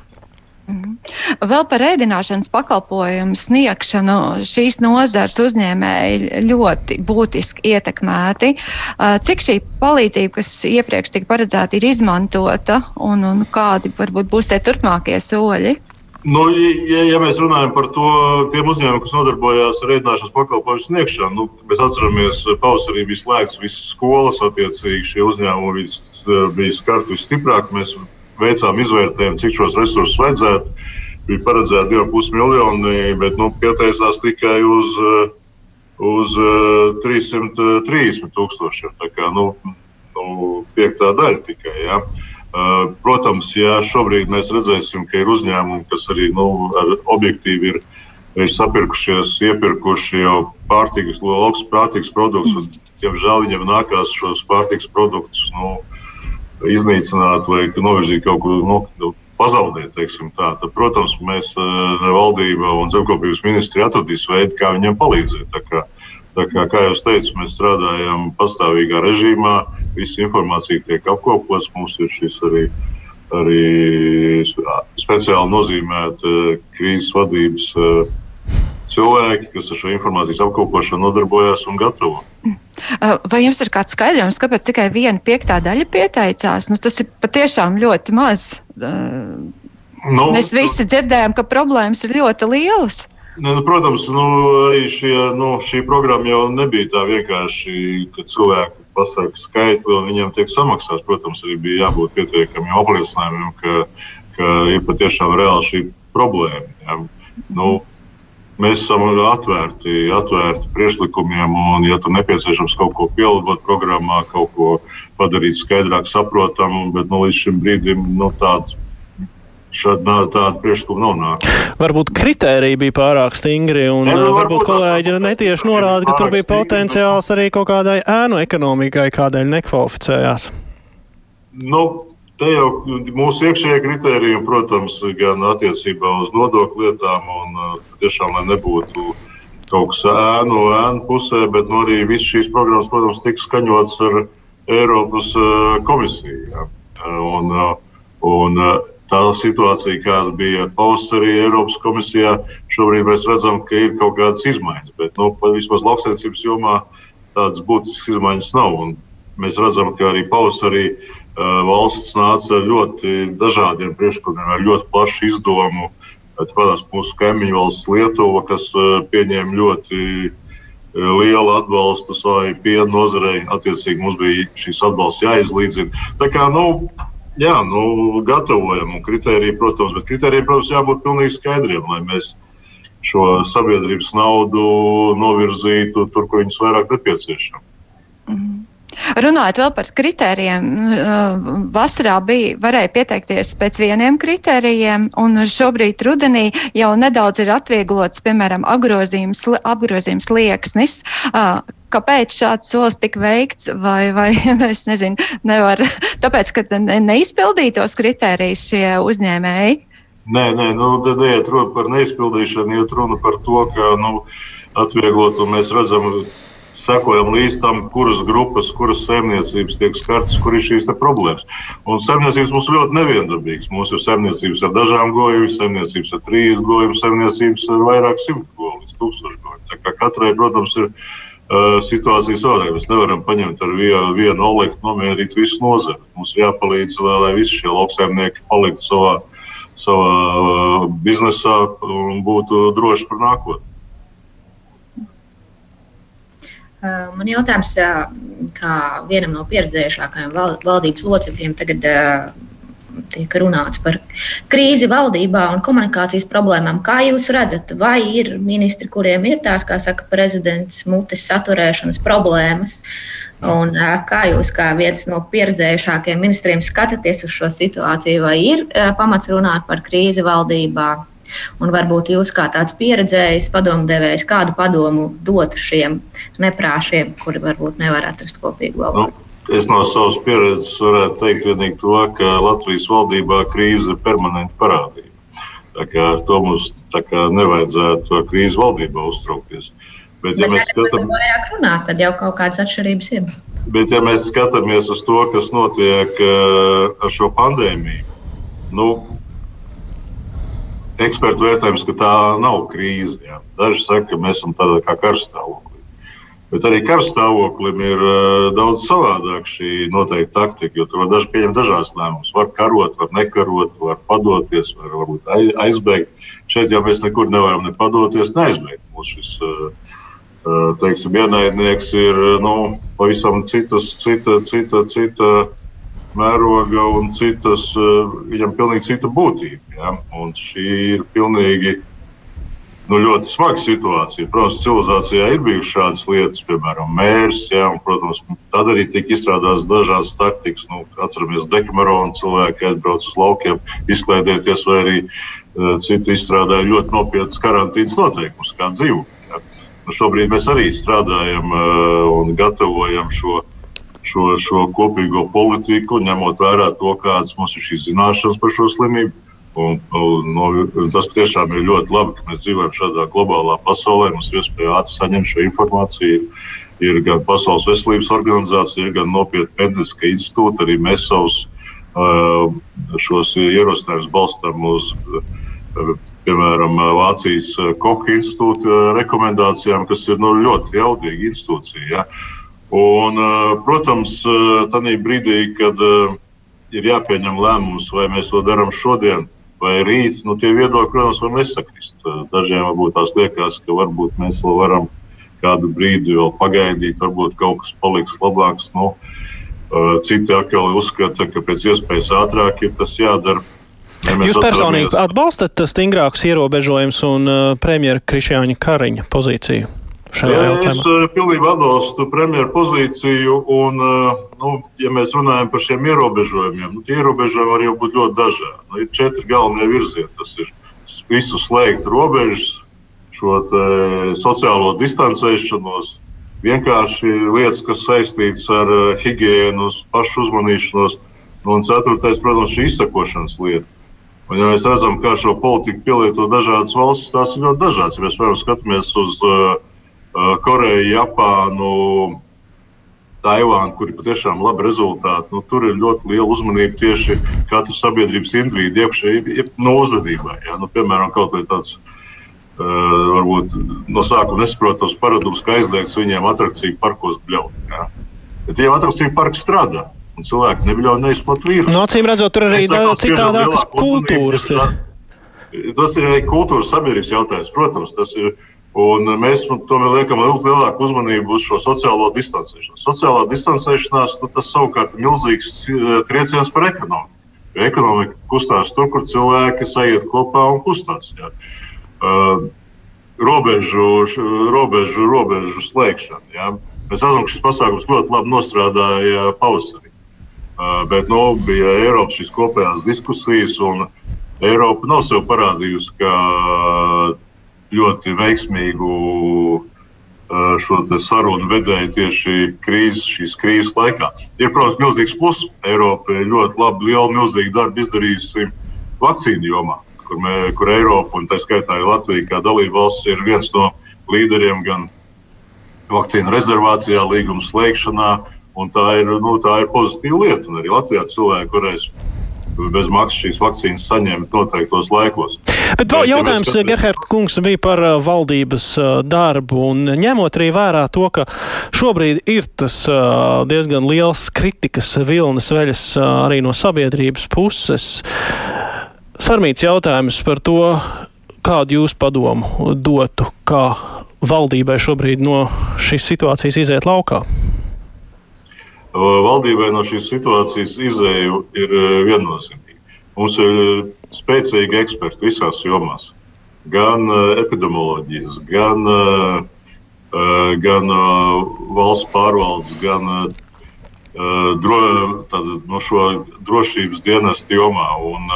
Vēl par ēdināšanas pakalpojumu sniegšanu šīs nozars uzņēmēji ļoti būtiski ietekmēti. Cik šī palīdzība, kas iepriekš tika paredzēta, ir izmantota un, un kādi varbūt būs tie turpmākie soļi? Nu, ja, ja mēs runājam par to, tiem uzņēmumiem, kas nodarbojās ar ēdināšanas pakalpojumu sniegšanu, nu, mēs atceramies, ka pavasarī bija slēgts visas skolas, attiecīgi šie uzņēmumi bija skarti visstiprāk. Mēs veicām izvērtējumu, cik šos resursus vajadzētu. Bija paredzēta 2,5 miljoni, bet nu, pieteicās tikai uz, eh, uz eh, 330 tūkstošiem. Tā kā nu, nu, piektā daļa tikai. Ja. Uh, Protams, ja šobrīd mēs redzēsim, ka ir uzņēmumi, kas arī nu, ar objektīvi ir, ir sapirkušies, iepirkuši jau pārtikas, lauks pārtikas produktus, un, diemžēl viņiem nākās šos pārtikas produktus nu, iznīcināt vai novirzīt kaut kur nu, nu, pazaudēt. Tā. Tad, protams, mēs, uh, valdība un zemkopības ministri atradīs veidu, kā viņiem palīdzēt. Tā kā, Tā kā, kā jau teicu, mēs strādājam pastāvīgā režīmā, visa informācija tiek apkopots. Mums ir šis arī, arī speciāli nozīmēta krīzes vadības eh, cilvēki, kas ar šo informācijas apkopošanu nodarbojas un gatavo. Vai jums ir kāds skaidrojums, kāpēc tikai viena piektā daļa pieteicās? Nu, tas ir patiešām ļoti maz. Nu, Mēs visi dzirdējām, ka problēmas ir ļoti lielas. Ne, nu, protams, nu, arī šie, nu, šī programma jau nebija tā vienkārši, ka cilvēki pasaka skaitli un viņiem tiek samaksāts. Protams, arī bija jābūt pietiekamiem apliecinājumiem, ka, ka ir patiešām reāli šī problēma. Ja. Nu, mēs esam atvērti, atvērti priekšlikumiem, un, ja tur nepieciešams kaut ko pielāgot programmā, kaut ko padarīt skaidrāk, saprotamu, bet nu, līdz šim brīdim nu, tāds Šāda tāda priekšlikuma nav nākusi. Varbūt kritērija bija pārāk stingri, un Ne, nu, varbūt kolēģi netieši norāda, ka tur bija potenciāls arī kaut kādai ēnu ekonomikai, kādēļ nekvalificējās. Nu, te jau mūsu iekšējie kriteriji, protams, gan attiecībā uz nodokļu lietām, un uh, tiešām, lai nebūtu kaut kas ēnu, ēnu pusē, bet nu, arī visas šīs programmas, protams, tika skaņotas ar, Eiropas uh, komisiju. Ja. Un, uh, un, uh, tā situācija, kāda bija pavasarī Eiropas komisijā, šobrīd mēs redzam, ka ir kaut kādas izmaiņas. Bet nu, vismaz lauksaimniecības jomā tādas būtiskas izmaiņas nav. Un mēs redzam, ka arī pavasarī valsts nāca ar ļoti dažādiem priekšlikumiem, ar ļoti plašu izdomu. Tāpēc mūsu kaimiņu valsts Lietuva, kas uh, pieņēma ļoti lielu atbalstu savai piena nozarei. Attiecīgi mums bija šīs atbalsts jāizlīdzina. Tā kā, nu, jā, nu, gatavojam un kritēriji, protams, bet kritērijiem, protams, jābūt pilnīgi skaidriem, lai mēs šo sabiedrības naudu novirzītu tur, kur viņas vairāk nepieciešama. Mm -hmm. Runājot vēl par kritērijiem, vasarā bija, varēja pieteikties pēc vieniem kritērijiem, un šobrīd rudenī jau nedaudz ir atvieglots, piemēram, apgrozījums, apgrozījums lieksnis. Kāpēc šāds solis tika veikts, vai, vai es nezinu, nevar, tāpēc, ka neizpildītos kritērijus šie uzņēmēji? Nē, nē, nu, tad neiet runa par neizpildīšanu, iet runa par to, ka nu, atvieglot, un mēs redzam, sekojam līdz tam, kuras grupas, kuras saimniecības tiek skartas, kur ir šīs problēmas. Un saimniecības mums ļoti neviendabīgas. Mums ir saimniecības ar dažām govīm, saimniecības ar trīs govīm, saimniecības ar vairāk simt govīm, līdz tūkstošu kā katrai, protams, ir situācija savādāka. Mēs nevaram paņemt ar vienu, vienu olektu, nomierīt visu nozari. Mums ir jāpalīdz, lai, lai visi šie lauksaimnieki paliktu savā, savā biznesā un būtu droši par nākotni. Man jautājums, eh, kā vienam no pieredzējušākajiem valdības locekļiem, tagad eh, tiek runāts par krīzi valdībā un komunikācijas problēmām. Kā jūs redzat, vai ir ministri, kuriem ir tās, kā saka prezidents, mutes saturēšanas problēmas? Un, kā jūs, kā viens no pieredzējušākajiem ministriem, skatāties uz šo situāciju, vai ir pamats runāt par krīzi valdībā? Un varbūt jūs kā tāds pieredzējis padomdevējs, kādu padomu dot šiem neprāšiem, kuri varbūt nevar atrast kopīgu valodu? Nu. Es no savas pieredzes varētu teikt tikai to, ka Latvijas valdībā krīze ir permanenta parādība. Tā kā to mums kā, nevajadzētu krīzi valdībā uztraukties. Bet, ja Bet mēs skatāmies, vairāk runāt, tad jau kaut kādas atšķirības ir. Bet, ja mēs skatāmies uz to, kas notiek uh, ar šo pandēmiju, nu, ekspertu vērtējums, ka tā nav krīze. Jā. Daži saka, ka mēs esam tādā kā karstāvoklī. Bet arī karstāvoklim ir uh, daudz savādāk šī noteikta taktika, jo tur var daži pieņemt dažādas lēmumus. Var karot, var nekarot, var padoties, var varbūt aizbēgt. Šeit jau mēs nekur nevaram ne padoties, ne aizbēgt. Mūsu šis uh, teiksim, ienaidnieks ir nu, pavisam citas, cita, cita, cita mēroga un citas, eh, viņam pilnīgi cita būtība. Ja? Un šī ir pilnīgi nu, ļoti smaga situācija. Protams, civilizācijā ir bijušas šādas lietas, piemēram, mērs. Ja? Un, protams, tad arī tika izstrādātas dažādas taktikas. Nu, atceramies, Dekamerona cilvēki aizbrauc uz laukiem, izklaidēties, vai arī uh, citi izstrādāja ļoti nopietnas karantīnas noteikumus, kā. Ja? Nu, šobrīd mēs arī strādājam uh, un gatavojam šo šo, šo kopīgo politiku, ņemot vērā to, kādas mums ir šīs zināšanas par šo slimību. Un, un, no, un tas tiešām ir ļoti labi, ka mēs dzīvojam šādā globālā pasaulē. Mums ir iespēja ātri saņemt šo informāciju. Ir gan Pasaules veselības organizācija, ir gan nopietna pētnieciska institūta. Arī mēs savus uh, šos ierosinājumus balstām uz, uh, piemēram, Vācijas Kocha institūta rekomendācijām, kas ir nu, ļoti jaudīga institūcija. Ja? Un, eh, protams, eh, tajā brīdī, kad eh, ir jāpieņem lēmums, vai mēs to darām šodien vai rīt, nu, tie viedokļi, protams, var nesakrist. Dažiem varbūt tās liekas, ka varbūt mēs vēl varam kādu brīdi vēl pagaidīt, varbūt kaut kas paliks labāks. Nu, citi atkal uzskata, ka pēc iespējas ātrāk ir tas jādara. Ja Jūs personīgi atbalstat stingrākus ierobežojumus un premjera Krišjāņa Kariņa pozīciju? Šajā jautājumā? Es uh, pilnībā atbalstu premjeru pozīciju. Un, uh, nu, ja mēs runājam par šiem ierobežojumiem, nu, tie ierobežojumi var jau būt ļoti dažādi. Nu, ir četri galvenie virzieni. Tas ir visu slēgt robežas, šo sociālo distancēšanos, vienkārši lietas, kas saistītas ar uh, higiēnu, pašu uzmanīšanos. Un ceturtais, protams, ir izsakošanas lieta. Un, ja mēs redzam, kā šo politiku pielieto dažādas valstis, tās ir ļoti dažādas. Ja mēs piemēram skatāmies uz uh, Koreju, Japānu. Taivānu, kur ir patiešām labi rezultāti. Nu, tur ir ļoti liela uzmanība tieši katra sabiedrības individu iekšēji no uzvedībai. Ja? Nu, piemēram, kaut vai tāds. Uh, varbūt no sākuma nesaprotams paradums, ka aizliegts viņiem attrakciju parkos bļaut. Ja? Bet jau attrakciju parks strādā. Un cilvēki nebļauj neizplat vīrusu. No acīm redzot, tur arī daudz citādākas kultūras. Ir. Tas ir arī kultūras sabiedrības jautājums, protams. Tas ir Un mēs nu, tomēr liekam lielāku uzmanību uz šo sociālo distancēšanos. Sociālā distancēšanās nu, tas savukārt ir milzīgs eh, trieciens par ekonomiku. Ekonomika kustās tur, kur cilvēki sajiet kopā un kustās. Jā. Uh, robežu, robežu, robežu slēgšana. Jā. Mēs redzam, ka šis pasākums ļoti labi nostrādāja pavasarī. Uh, bet nu, bija Eiropas kopējās diskusijas, un Eiropa nav sev parādījusi, ka ļoti veiksmīgu šo sarunu vedēju tieši krīzes, šīs krīzes laikā. Ir, protams, milzīgs pluss. Eiropa ir ļoti labi, liela, milzīga darba izdarījusi vakcīnu jomā, kur, mē, kur Eiropa un tā skaitā arī Latvija kā dalība valsts ir viens no līderiem gan vakcīnu rezervācijā, līguma slēgšanā. Tā ir, nu, tā ir pozitīva lieta. Un arī Latvijā cilvēki varēs bez maksas šīs vakcīnas saņemt noteiktos laikos. Bet vēl jautājums, ja Gerhard kungs, bija par uh, valdības uh, darbu un ņemot arī vērā to, ka šobrīd ir tas uh, diezgan liels kritikas vilnis veļas arī no sabiedrības puses. Sarmīts jautājums par to, kādu jūs padomu dotu, kā valdībai šobrīd no šīs situācijas iziet laukā? Valdībai no šīs situācijas izēju ir viennozīmīga. Mums ir spēcīgi eksperti visās jomās, gan epidemioloģijas, gan, gan valsts pārvaldes, gan dro, tātad, no šo drošības dienestu jomā. Un,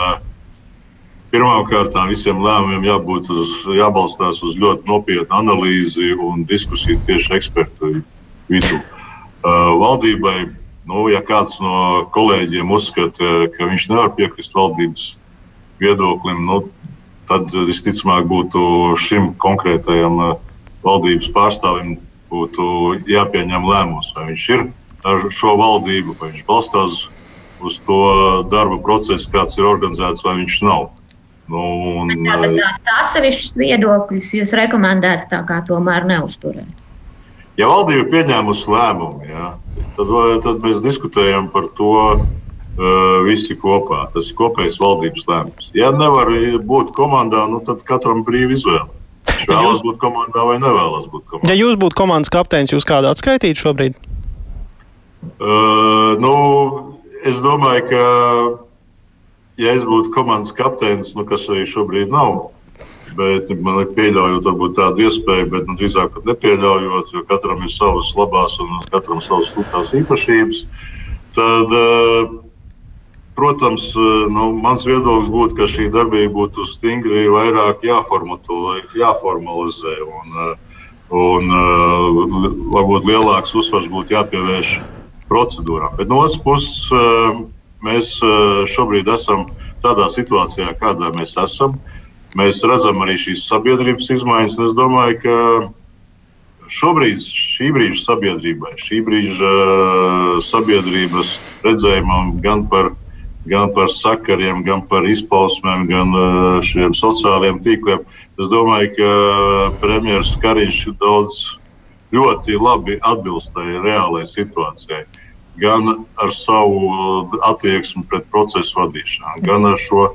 Pirmkārt, visiem lēmumiem jābūt uz, jābalstās uz ļoti nopietnu analīzi un diskusiju tieši ekspertu vidū. Uh, valdībai, nu, ja kāds no kolēģiem uzskata, ka viņš nevar piekrist valdības viedoklim, nu, tad visticamāk būtu šim konkrētajam uh, valdības pārstāvim jāpieņem lēmums, vai viņš ir ar šo valdību, vai viņš balstās uz to darba procesu, kāds ir organizēts, vai viņš nav. Nu, un, Tātad tāds atsevišķs viedoklis jūs rekomendētu tā kā tomēr neuzturēt. Ja valdība ir pieņēmusi lēmumu, ja, tad, tad mēs diskutējam par to visi kopā. Tas ir kopējs valdības lēmums. Ja nevar būt komandā, nu, tad katram brīvi izvēle. Viņš vēlas jūs... būt komandā vai nevēlas būt komandā. Ja jūs būtu komandas kapteinis, jūs kādā atskaitītu šobrīd? Uh, nu, es domāju, ka, ja es būtu komandas kapteinis, nu, kas arī šobrīd nav, Bet man ir pieļaujot varbūt, tādu iespēju, bet nu, drīzāk pat nepieļaujot, jo katram ir savas labās un katram savas sliktās īpašības. Tad, eh, protams, eh, nu, mans viedoklis būtu, ka šī darbība būtu stingri vairāk jāformalizē. Un, eh, un varbūt lielāks uzsvars būtu jāpievērš procedūrām. Bet no otras puses, mēs šobrīd esam tādā situācijā, kādā mēs esam. Mēs redzam arī šīs sabiedrības izmaiņas. Es domāju, ka šobrīd šī brīža sabiedrībai, šī brīža uh, sabiedrības redzējumam gan par, gan par sakariem, gan par izpausmēm, gan uh, šiem sociālajiem tīkliem, es domāju, ka premjerministrs Kariņš daudz ļoti labi atbilst tai reālajai situācijai. Gan ar savu uh, attieksmi pret procesu vadīšanu, gan ar šo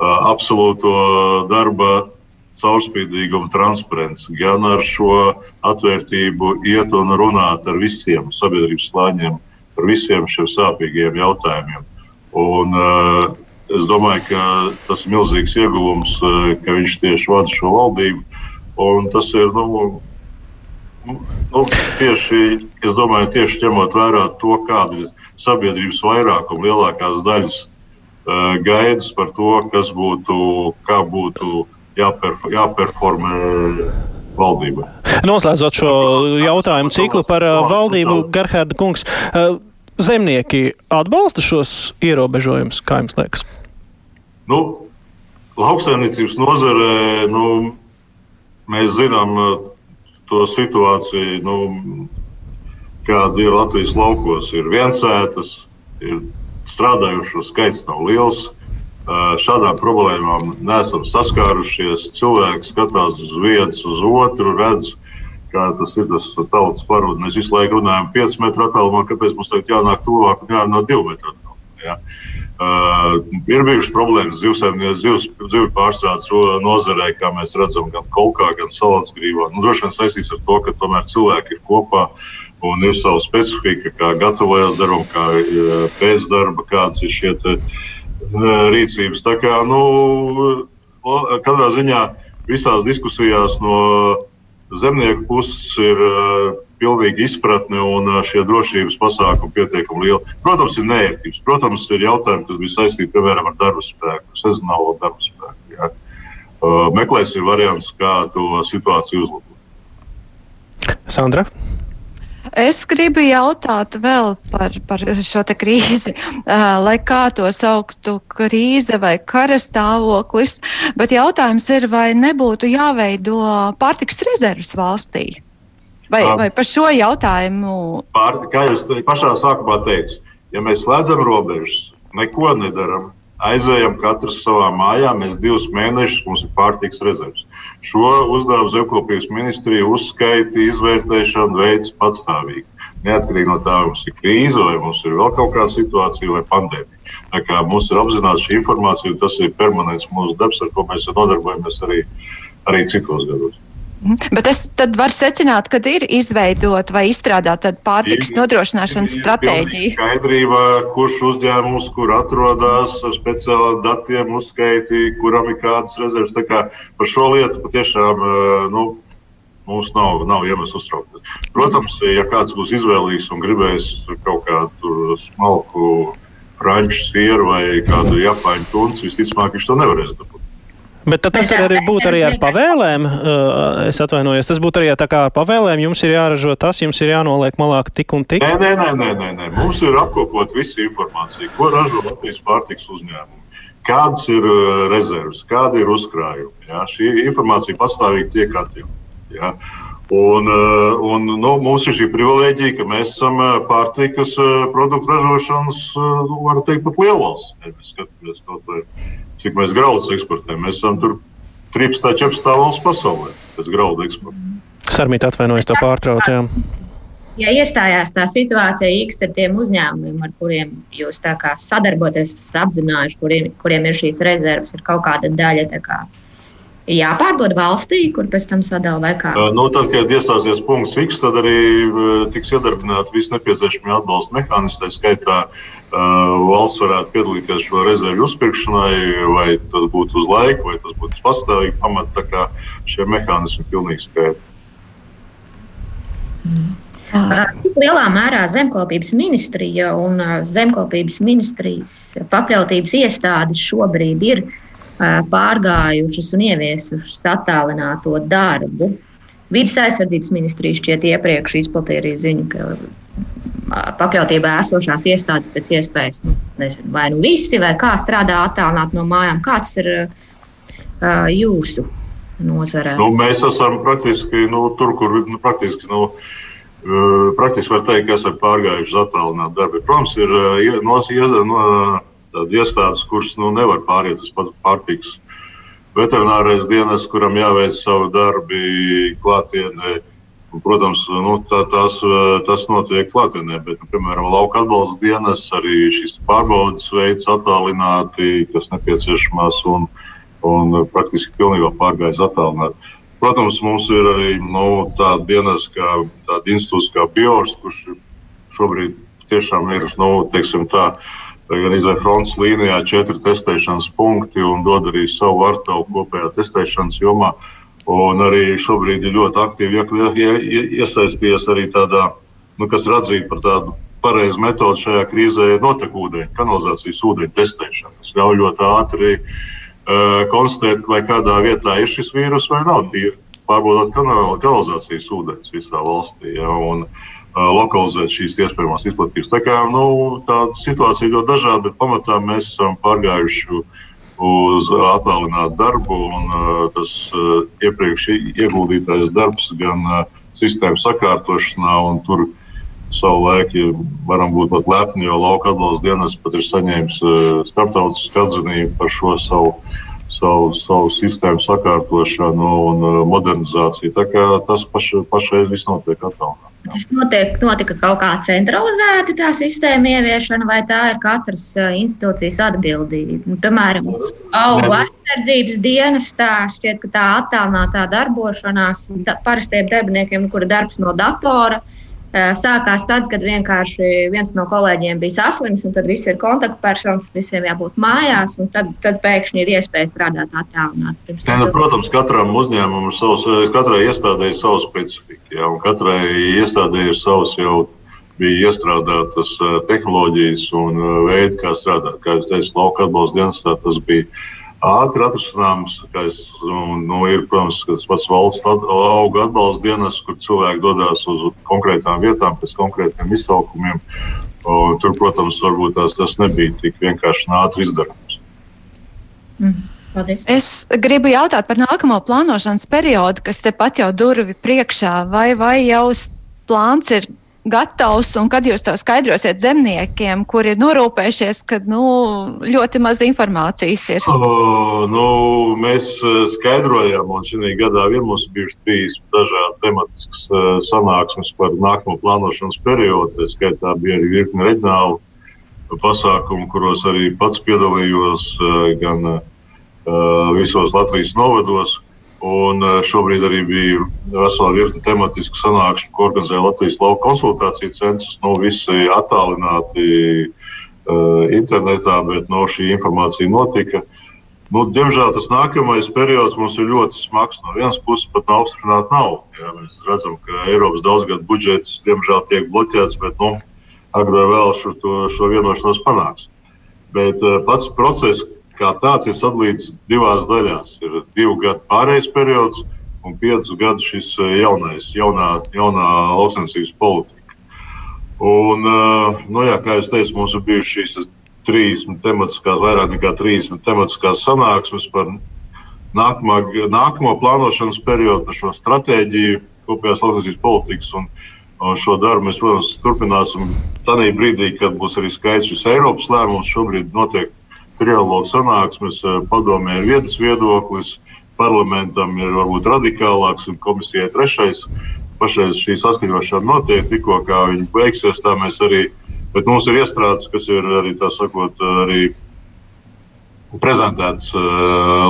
absolūto darba caurspīdīgumu, transparenci, gan ar šo atvērtību iet un runāt ar visiem sabiedrības slāņiem par visiem šiem sāpīgiem jautājumiem. Un, es domāju, ka tas ir milzīgs ieguvums, ka viņš tieši vada šo valdību. Tas ir nu, nu, tieši, domāju, tieši ņemot vērā to, kāda ir sabiedrības vairākuma lielākās daļas Gaidas par to, kas būtu, kā būtu jāperf jāperformē valdībai. Noslēdzot šo jautājumu ciklu par valdību, Gerhārda kungs, zemnieki atbalsta šos ierobežojumus, kā jums liekas? Nu, lauksaimniecības nozarē nu, mēs zinām to situāciju. Nu, kāda ir Latvijas laukos. Ir viensētas, ir strādājušo skaits nav liels. Šādām problēmām neesam saskārušies. Cilvēks skatās uz vietas, uz otru, redz, kā tas ir tas tautas parods. Mēs visu laiku runājam, 5 metru attālumā, kāpēc mums tagad jānāk tuvāk un jārunā 2 metru attālumā. Ja? Uh, ir bijušas problēmas zivju pārstrādes nozarē, kā mēs redzam, gan kolkā, gan salātsgrīvā. Nu, droši vien saistīts ar to, ka tomēr cilvēki ir kopā un ir sava specifika, kā gatavojas darbam, kā pēc darba, kādas ir šie te, uh, rīcības. Tā kā, nu, katrā ziņā visās diskusijās no zemnieku puses ir uh, pilnīga izpratne un šie drošības pasākumi pietiekami lieli. Protams, ir nērtības. Protams, ir jautājumi, kas bija saistīti piemēram ar darba spēku, sezonālo darba spēku. Jā. Meklēsim variants, kā to situāciju uzlabot. Sandra? Es gribu jautāt vēl par, par šo krīzi, uh, lai kā to sauktu krīze vai kara stāvoklis, bet jautājums ir, vai nebūtu jāveido pārtiks rezerves valstī? Vai, vai par šo jautājumu? Pār, kā jūs pašā sākumā teicāt, ja mēs slēdzam robežas, neko nedaram, aizējam katrs savā mājā, mēs divus mēnešus mums ir pārtiks rezerves. Šo uzdevumu zemkopības ministrija uzskaita, izvērtēšana veids patstāvīgi. Neatkarīgi no tā, vai mums ir krīze, vai mums ir vēl kaut kāda situācija, vai pandēmija. Tā kā mums ir apzināta šī informācija, tas ir permanents mūsu darbs, ar ko mēs nodarbojamies arī, arī citos gados. Mhm. Bet es tad varu secināt, ka ir izveidota vai izstrādāta pārtiks nodrošināšanas stratēģija. Skaidrība, kurš uzņēmums, kur atrodas, ar speciāliem datiem uzskaitīja, kuram ir kādas rezerves. Kā par šo lietu patiešām eh, nu, mums nav, nav iemesls uztraukties. Protams, ja kāds būs izvēlīgs un gribēs kaut kādu smalku franču sieru vai kādu japāņu tunci, visticamāk, viņš to nevarēs dabūt. Bet tas arī būtu arī ar pavēlēm. Es atvainojos, tas būtu arī tā kā ar pavēlēm. Jums ir jāražo tas, jums ir jānoliek malā tik un tik. Nē, nē, nē, nē, nē, nē. mums ir apkopot visu informāciju, ko ražo Latvijas pārtiks uzņēmumi. Kādas ir rezerves, kāda ir uzkrājumi. Ja? Šī informācija pastāvīgi tiek atjaunota. Ja? Un, uh, un, nu, mums ir šī privilēģija, ka mēs esam pārtikas produktu ražošanas, varu teikt, pat lielvalsts. Mēs skatāmies kaut vai cik mēs graudus eksportējam. Mēs esam tur 13. 14. valsts pasaulē pēc graudu eksporta. Sarmīt atvainojas to pārtraucējām. Ja iestājās tā situācija īkst ar tiem uzņēmumiem, ar kuriem jūs sadarbojaties, esat apzinājuši, kuriem, kuriem ir šīs rezerves, ir kaut kāda daļa kā, jāpārdod valstī, kur pēc tam sadala vai kā? Nu, tad, kad iestāsies punkts X, tad arī tiks iedarbināti visi nepieciešamie atbalsta mehānismi, tā skaitā valsts varētu piedalīties šo rezervu uzpirkšanai, vai tas būtu uz laiku, vai tas būtu uz pastāvīgu pamatu. Tā kā šie mehānismi ir pilnīgi skaidri. Mm. Cik lielā mērā zemkopības ministrija un zemkopības ministrijas pakļautības iestādes šobrīd ir pārgājušas un ieviesušas attālināto darbu? Vides aizsardzības ministrija šķiet iepriekš izplatīja arī ziņu, ka pakļautībā esošās iestādes pēc iespējas, nu, nezinu, vai nu visi, vai kā strādā attālināt no mājām. Kāds ir uh, jūsu nozarē? Nu, mēs esam praktiski nu, tur, kur nu, praktiski. Nu, Praktiski var teikt, ka esam pārgājuši uz attālinātu darbu. Protams, ir uh, no, no, iestādes, kuras nu, nevar pāriet uz pārtiks veterinārais dienas, kuram jāveic savu darbu klātienē. Protams, nu, tā, tās, tas notiek klātienē, bet, nu, piemēram, lauka atbalsta dienas, arī šīs pārbaudas veids attālināti, kas nepieciešamās un, un praktiski pilnībā pārgājis attālināti. Protams, mums ir arī nu, tāda dienas, kā tāda institūts kā Biors, kurš šobrīd tiešām ir, nu, teiksim tā, gan izvai fronts līnijā četri testēšanas punkti un dod arī savu vārtavu kopējā testēšanas jomā. Un arī šobrīd ir ļoti aktīvi iesaistījies arī tādā, nu, kas ir atzīta par tādu pareizu metodi šajā krīzē, notekūdeņu, kanalizācijas ūdeņu testēšana. Tas ļauj ļoti ātri uh, konstatēt, vai kādā vietā ir šis vīrus vai nav. Tīri pārbaudot kanal, kanalizācijas ūdeņus visā valstī ja, un uh, lokalizēt šīs iespējamās izplatības. Tā kā nu, tā situācija ir ļoti dažāda, bet pamatā mēs esam pārgājuši uz attālinātu darbu. Un, tas iepriekš ieguldītais darbs gan sistēmas sakārtošanā, un tur savu laiku varam būt pat lepni, jo lauka atbalsta dienas pat ir saņēmis starptautisku atzinību par šo savu, savu, savu sistēmu sakārtošanu un modernizāciju. Tā kā tas paš, pašreiz viss notiek attālināti. Tas notiek, notika kaut kā centralizēti tā sistēma ieviešana, vai tā ir katras institūcijas atbildība? Nu, piemēram, augu aizsardzības dienas tā šķiet, ka tā attālinātā darbošanās da, parastiem darbiniekiem, kura darbs no datora, uh, sākās tad, kad vienkārši viens no kolēģiem bija saslims, un tad viss ir kontaktpersonas, visiem jābūt mājās, un tad, tad pēkšņi ir iespēja strādāt attālināti. Ja, nu, protams, katram uzņēmumam ir savs, katrai iestādē ir savs specifika, ja, un katrai iestādē ir savs jau bija iestrādātas tehnoloģijas un veidi, kā strādāt. Kā jau teicu, lauka atbalsta dienestā tas bija ātri un, nu, ir, protams, tas pats valsts auga atbalsta dienas, kur cilvēki dodas uz konkrētām vietām, pēc konkrētiem izsaukumiem. Un, tur, protams, varbūt tās, tas nebija tik vienkārši un ātri izdarāms. Mm. Paldies. Es gribu jautāt par nākamo plānošanas periodu, kas tepat jau durvi priekšā, vai, vai jau plāns ir gatavs un kad jūs to skaidrosiet zemniekiem, kuri ir norūpējušies, ka nu, ļoti maz informācijas ir? O, nu, mēs e, skaidrojam, un šī gadā vien mums ir bijušas trīs dažādas tematiskas uh, sanāksmes par nākamo plānošanas periodu. Tā skaitā bija arī virkni reģionālu pasākumu, kuros arī pats piedalījos uh, gan visos Latvijas novados. Un eh, šobrīd arī bija vesela virkne tematisku sanāksmu, ko organizēja Latvijas lauka konsultāciju centrs. Nu, visi attālināti uh, internetā, bet no šī informācija notika. Nu, diemžēl tas nākamais periods mums ir ļoti smags. No vienas puses, pat nav apstiprināta nauda. Jā, mēs redzam, ka Eiropas daudzgadu budžets diemžēl tiek bloķēts, bet nu, agrāk vēl šo, to, šo vienošanos panāks. Bet uh, pats process, kā tāds ir sadalīts divās daļās. Ir divu gadu pārējais periods un piecu gadu šis eh, jaunais, jaunā, jaunā lauksensības politika. Un, eh, nu, jā, kā jau teicu, mums ir bijušas šīs trīs tematiskās, vairāk nekā trīs tematiskās sanāksmes par nākamā, nākamo plānošanas periodu, par šo stratēģiju, kopējās lauksensības politikas. Un, Šo darbu mēs, protams, turpināsim tādā brīdī, kad būs arī skaidrs šis Eiropas lēmums. Šobrīd notiek trialogu sanāksmes eh, padomē ir viens viedoklis, parlamentam ir varbūt radikālāks un komisijai trešais. Pašreiz šī saskaņošana notiek, tikko kā viņi beigsies, tā mēs arī, bet mums ir iestrādes, kas ir arī tā sakot, arī prezentēts uh,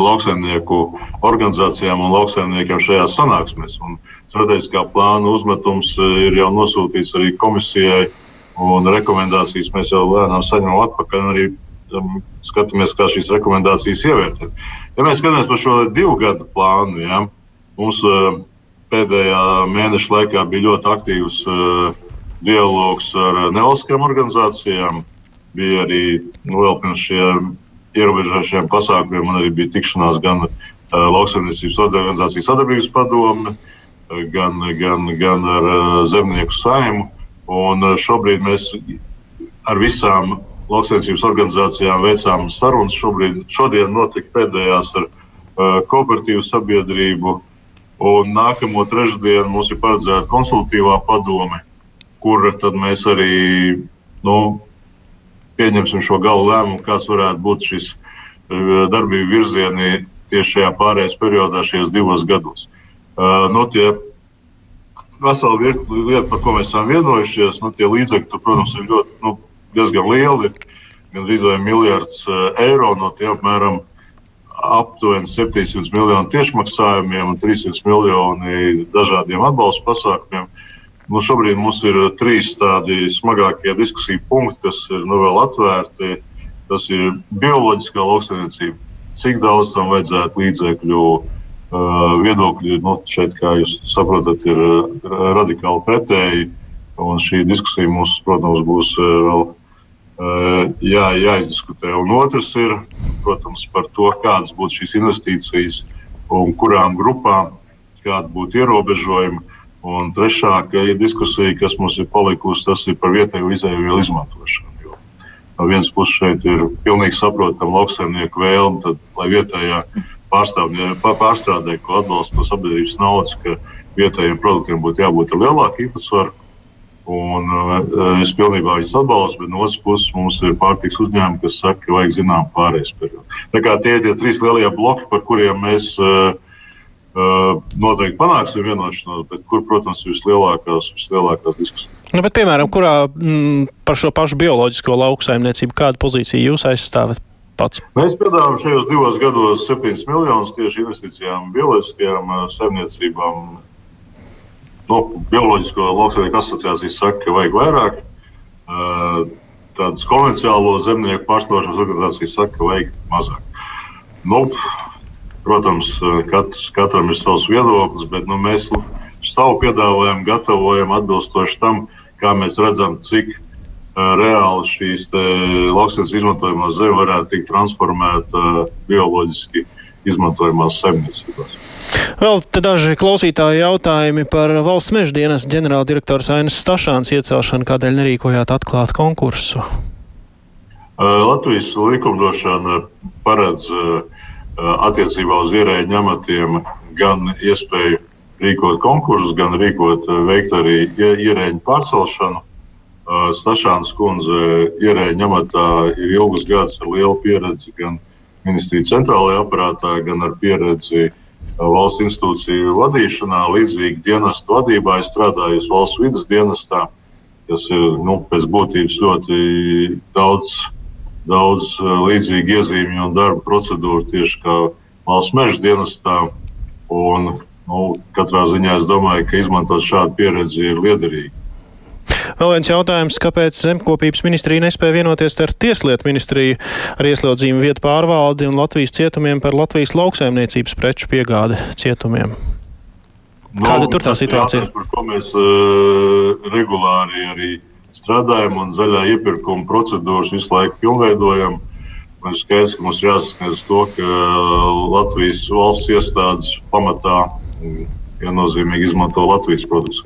lauksaimnieku organizācijām un lauksaimniekiem šajās sanāksmēs. Strateģiskā plāna uzmetums eh, ir jau nosūtīts arī komisijai, un rekomendācijas mēs jau lēnām saņemam atpakaļ. Arī um, skatāmies, kā šīs rekomendācijas ievērtēt. Ja mēs skatāmies par šo divu gadu plānu, ja, mums uh, pēdējā mēneša laikā bija ļoti aktīvs uh, dialogs ar nevalstiskām organizācijām. Bija arī nu, vēl pirms šiem ierobežošiem pasākumiem, man arī bija tikšanās gan uh, lauksaimniecības organizācijas sadarbības padome, gan, gan, gan ar uh, zemnieku saimu. Un uh, šobrīd mēs ar visām lauksaimniecības organizācijām veicām sarunas. Šobrīd, šodien notika pēdējās ar uh, kooperatīvu sabiedrību. Un nākamo trešdienu mums ir paredzēta konsultatīvā padome, kur mēs arī nu, pieņemsim šo galu lēmumu, kāds varētu būt šis uh, darbību virzieni tieši šajā pārējais periodā, šajos divos gados. Uh, nu, tie vesela virkne lietu, par ko mēs esam vienojušies, nu, tie līdzekļi, protams, ir ļoti. Nu, diezgan lieli. Gan arī miljards eh, eiro no tiem apmēram aptuveni 700 miljonu tiešmaksājumiem un 300 miljoni dažādiem atbalsta pasākumiem. Nu, šobrīd mums ir trīs tādi smagākie diskusiju punkti, kas ir nu, vēl atvērti. Tas ir bioloģiskā lauksaimniecība. Cik daudz tam vajadzētu līdzekļu? Uh, viedokļi nu, šeit, kā jūs saprotat, ir radikāli pretēji. Un šī diskusija mums, protams, būs vēl Eh, jā, jāizdiskutē. Un otrs ir, protams, par to, kādas būtu šīs investīcijas un kurām grupām, kāda būtu ierobežojumi. Un trešā ir diskusija, kas mums ir palikusi, tas ir par vietējo izēvielu izmantošanu. Jo no vienas puses šeit ir pilnīgi saprotama lauksaimnieku vēlme, tad, lai vietējā pārstrādē, ko atbalsta no sabiedrības naudas, ka vietējiem produktiem būtu jābūt ar lielāku īpatsvaru Un, uh, es pilnībā viņus atbalstu, bet no otras puses mums ir pārtiks uzņēmumi, kas saka, ka vajag zinām pārējais periodu. Tā kā tie ir tie trīs lielie bloki, par kuriem mēs uh, uh, noteikti panāksim vienošanos, bet kur, protams, ir vislielākās, vislielākās diskusijas. Nu, bet, piemēram, kurā m, par šo pašu bioloģisko lauksaimniecību, kādu pozīciju jūs aizstāvat? Pats. Mēs piedāvājam šajos divos gados 7 miljonus tieši investīcijām, bioloģiskajām saimniecībām, nu, bioloģisko lauksaimnieku asociācijas saka, ka vajag vairāk. Tādas konvencionālo zemnieku pārstāvošanas organizācijas saka, ka vajag mazāk. Nu, protams, katrs, katram ir savs viedoklis, bet nu, mēs savu piedāvājumu gatavojam atbilstoši tam, kā mēs redzam, cik reāli šīs lauksaimniecības izmantojamās zemes varētu tikt transformēta bioloģiski izmantojamās saimniecībās. Vēl daži klausītāji jautājumi par valsts meža dienas ģenerāldirektors Ainas Stašāns iecelšanu, kādēļ nerīkojāt atklāt konkursu? Latvijas likumdošana paredz attiecībā uz ierēģu amatiem gan iespēju rīkot konkursus, gan rīkot, veikt arī ierēģu pārcelšanu. Stašāns kundze ierēģu amatā ir ilgus gadus ar lielu pieredzi gan ministrija centrālajā aparātā, gan ar pieredzi valsts institūciju vadīšanā, līdzīgi dienestu vadībā. Es strādāju valsts vidas dienestā, kas ir nu, pēc būtības ļoti daudz, daudz līdzīgu iezīmju un darba procedūru tieši kā valsts meža dienestā. Un, nu, katrā ziņā es domāju, ka izmantot šādu pieredzi ir liederīgi. Vēl viens jautājums, kāpēc zemkopības ministrija nespēja vienoties ar Tieslietu ministriju ar ieslodzījumu vietu pārvaldi un Latvijas cietumiem par Latvijas lauksaimniecības preču piegādi cietumiem? Nu, Kāda tur tā situācija? Ir, par ko mēs uh, regulāri arī strādājam un zaļā iepirkuma procedūras visu laiku pilnveidojam. Ir skaidrs, ka mums jāsasniedz to, ka Latvijas valsts iestādes pamatā viennozīmīgi izmanto Latvijas produktus.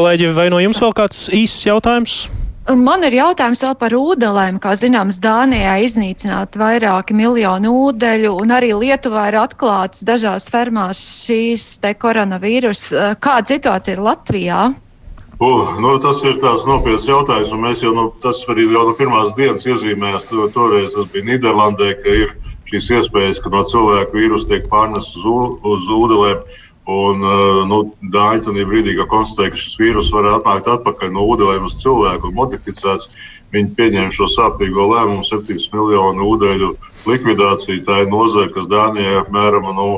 Kolēģi, vai no jums vēl kāds īsts jautājums? Man ir jautājums vēl par ūdeņiem. Kā zināms, Dānijā iznīcināt vairāki miljoni ūdeņu, un arī Lietuvā ir atklāts dažās fermās šīs koronavīrus. Kāda situācija ir Latvijā? Uh, nu, tas ir tāds nopietns jautājums, un mēs jau, nu, tas arī jau no pirmās dienas iezīmējās. Toreiz tas bija Nīderlandē, ka ir šīs iespējas, ka no cilvēka vīrusu tiek pārnests uz, uz ūdeņiem. Un, eh, nu, Dāņi tajā brīdī, kad konstatēja, ka šis vīrus var atnākt atpakaļ no ūdeņiem uz cilvēku un modificēts, viņi pieņēma šo sāpīgo lēmumu, 7 miljonu ūdeņu likvidāciju. Tā ir nozara, kas Dānijai apmēram nu,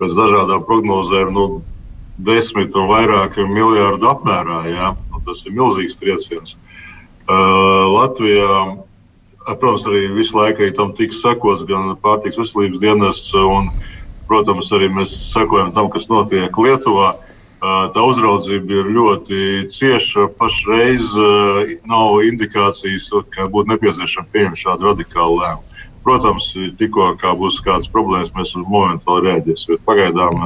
pēc dažādām prognozēm nu, desmit un vairāk miljārdu apmērā. Ja? Nu, tas ir milzīgs trieciens. Uh, Latvijā, protams, arī visu laiku tam tiks sekots gan pārtiks veselības dienests. Un, Protams, arī mēs sekojam tam, kas notiek Lietuvā. Tā uzraudzība ir ļoti cieša. Pašreiz nav indikācijas, ka būtu nepieciešama pieņemt šādu radikālu lēmumu. Protams, tikko būs kādas problēmas, mēs momentāli reaģēsim. Pagaidām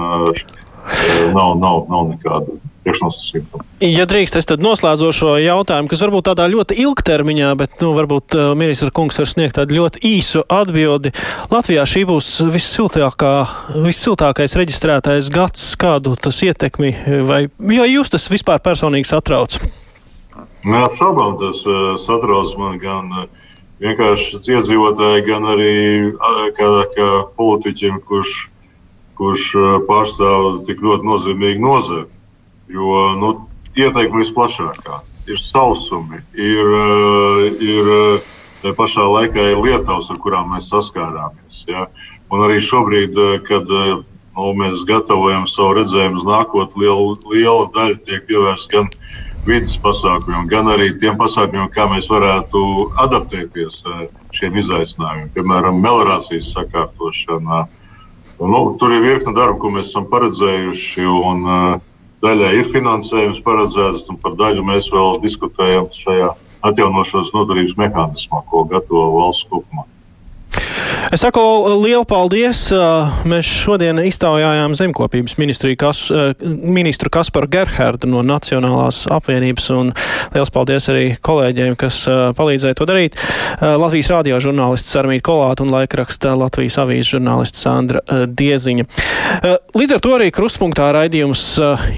nav, nav, nav nekādu priekšnosacījumu. Ja drīkst, es tad noslēdzošo jautājumu, kas varbūt tādā ļoti ilgtermiņā, bet nu, varbūt uh, ministra kungs var sniegt tādu ļoti īsu atbildi. Latvijā šī būs vissiltākais reģistrētais gads, kādu tas ietekmi, vai jo jūs tas vispār personīgi satrauc? Neapšaubām tas uh, satrauc man gan. Uh, Vienkārši iedzīvotāji, gan arī kā, kā politiķim, kurš, kurš pārstāv tik ļoti nozīmīgu nozari. Jo nu, ieteikumi visplašākā ir sausumi, ir, eh, ir eh, tā pašā laikā ir lietavas, ar kurām mēs saskārāmies. Ja? Un arī šobrīd, eh, kad nu, mēs gatavojam savu redzējumu uz nākotnē, liela, liela daļa tiek pievērsta gan vidas pasākumiem, gan arī tiem pasākumiem, kā mēs varētu adaptēties šiem izaicinājumiem, piemēram, melnācijas sakārtošanā. Nu, tur ir virkne darbu, ko mēs esam paredzējuši. Un, uh, daļai ir finansējums paredzēts, un par daļu mēs vēl diskutējam šajā atjaunošanas noturības mehānismā, ko gatavo valsts kopumā. Es saku lielu paldies. Mēs šodien iztaujājām zemkopības kas, ministru Kasparu Gerhardu no Nacionālās apvienības, un liels paldies arī kolēģiem, kas palīdzēja to darīt. Latvijas radio žurnālists Armīta Kolāta un laikraksta Latvijas avīzes žurnālists Sandra Dieziņa. Līdz ar to arī krustpunktā raidījums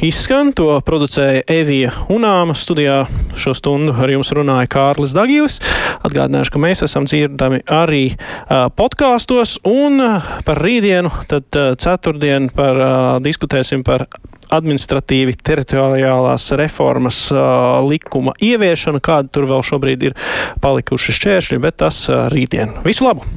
izskan. To producēja Evija Unāma. Studijā šo stundu ar jums runāja Kārlis Dagīlis. Atgādināšu, ka mēs esam dzirdami arī podkāstos un par rītdienu, tad ceturtdien par, diskutēsim par administratīvi teritoriālās reformas likuma ieviešanu, kāda tur vēl šobrīd ir palikuši šķēršļi, bet tas rītdien. Visu labu!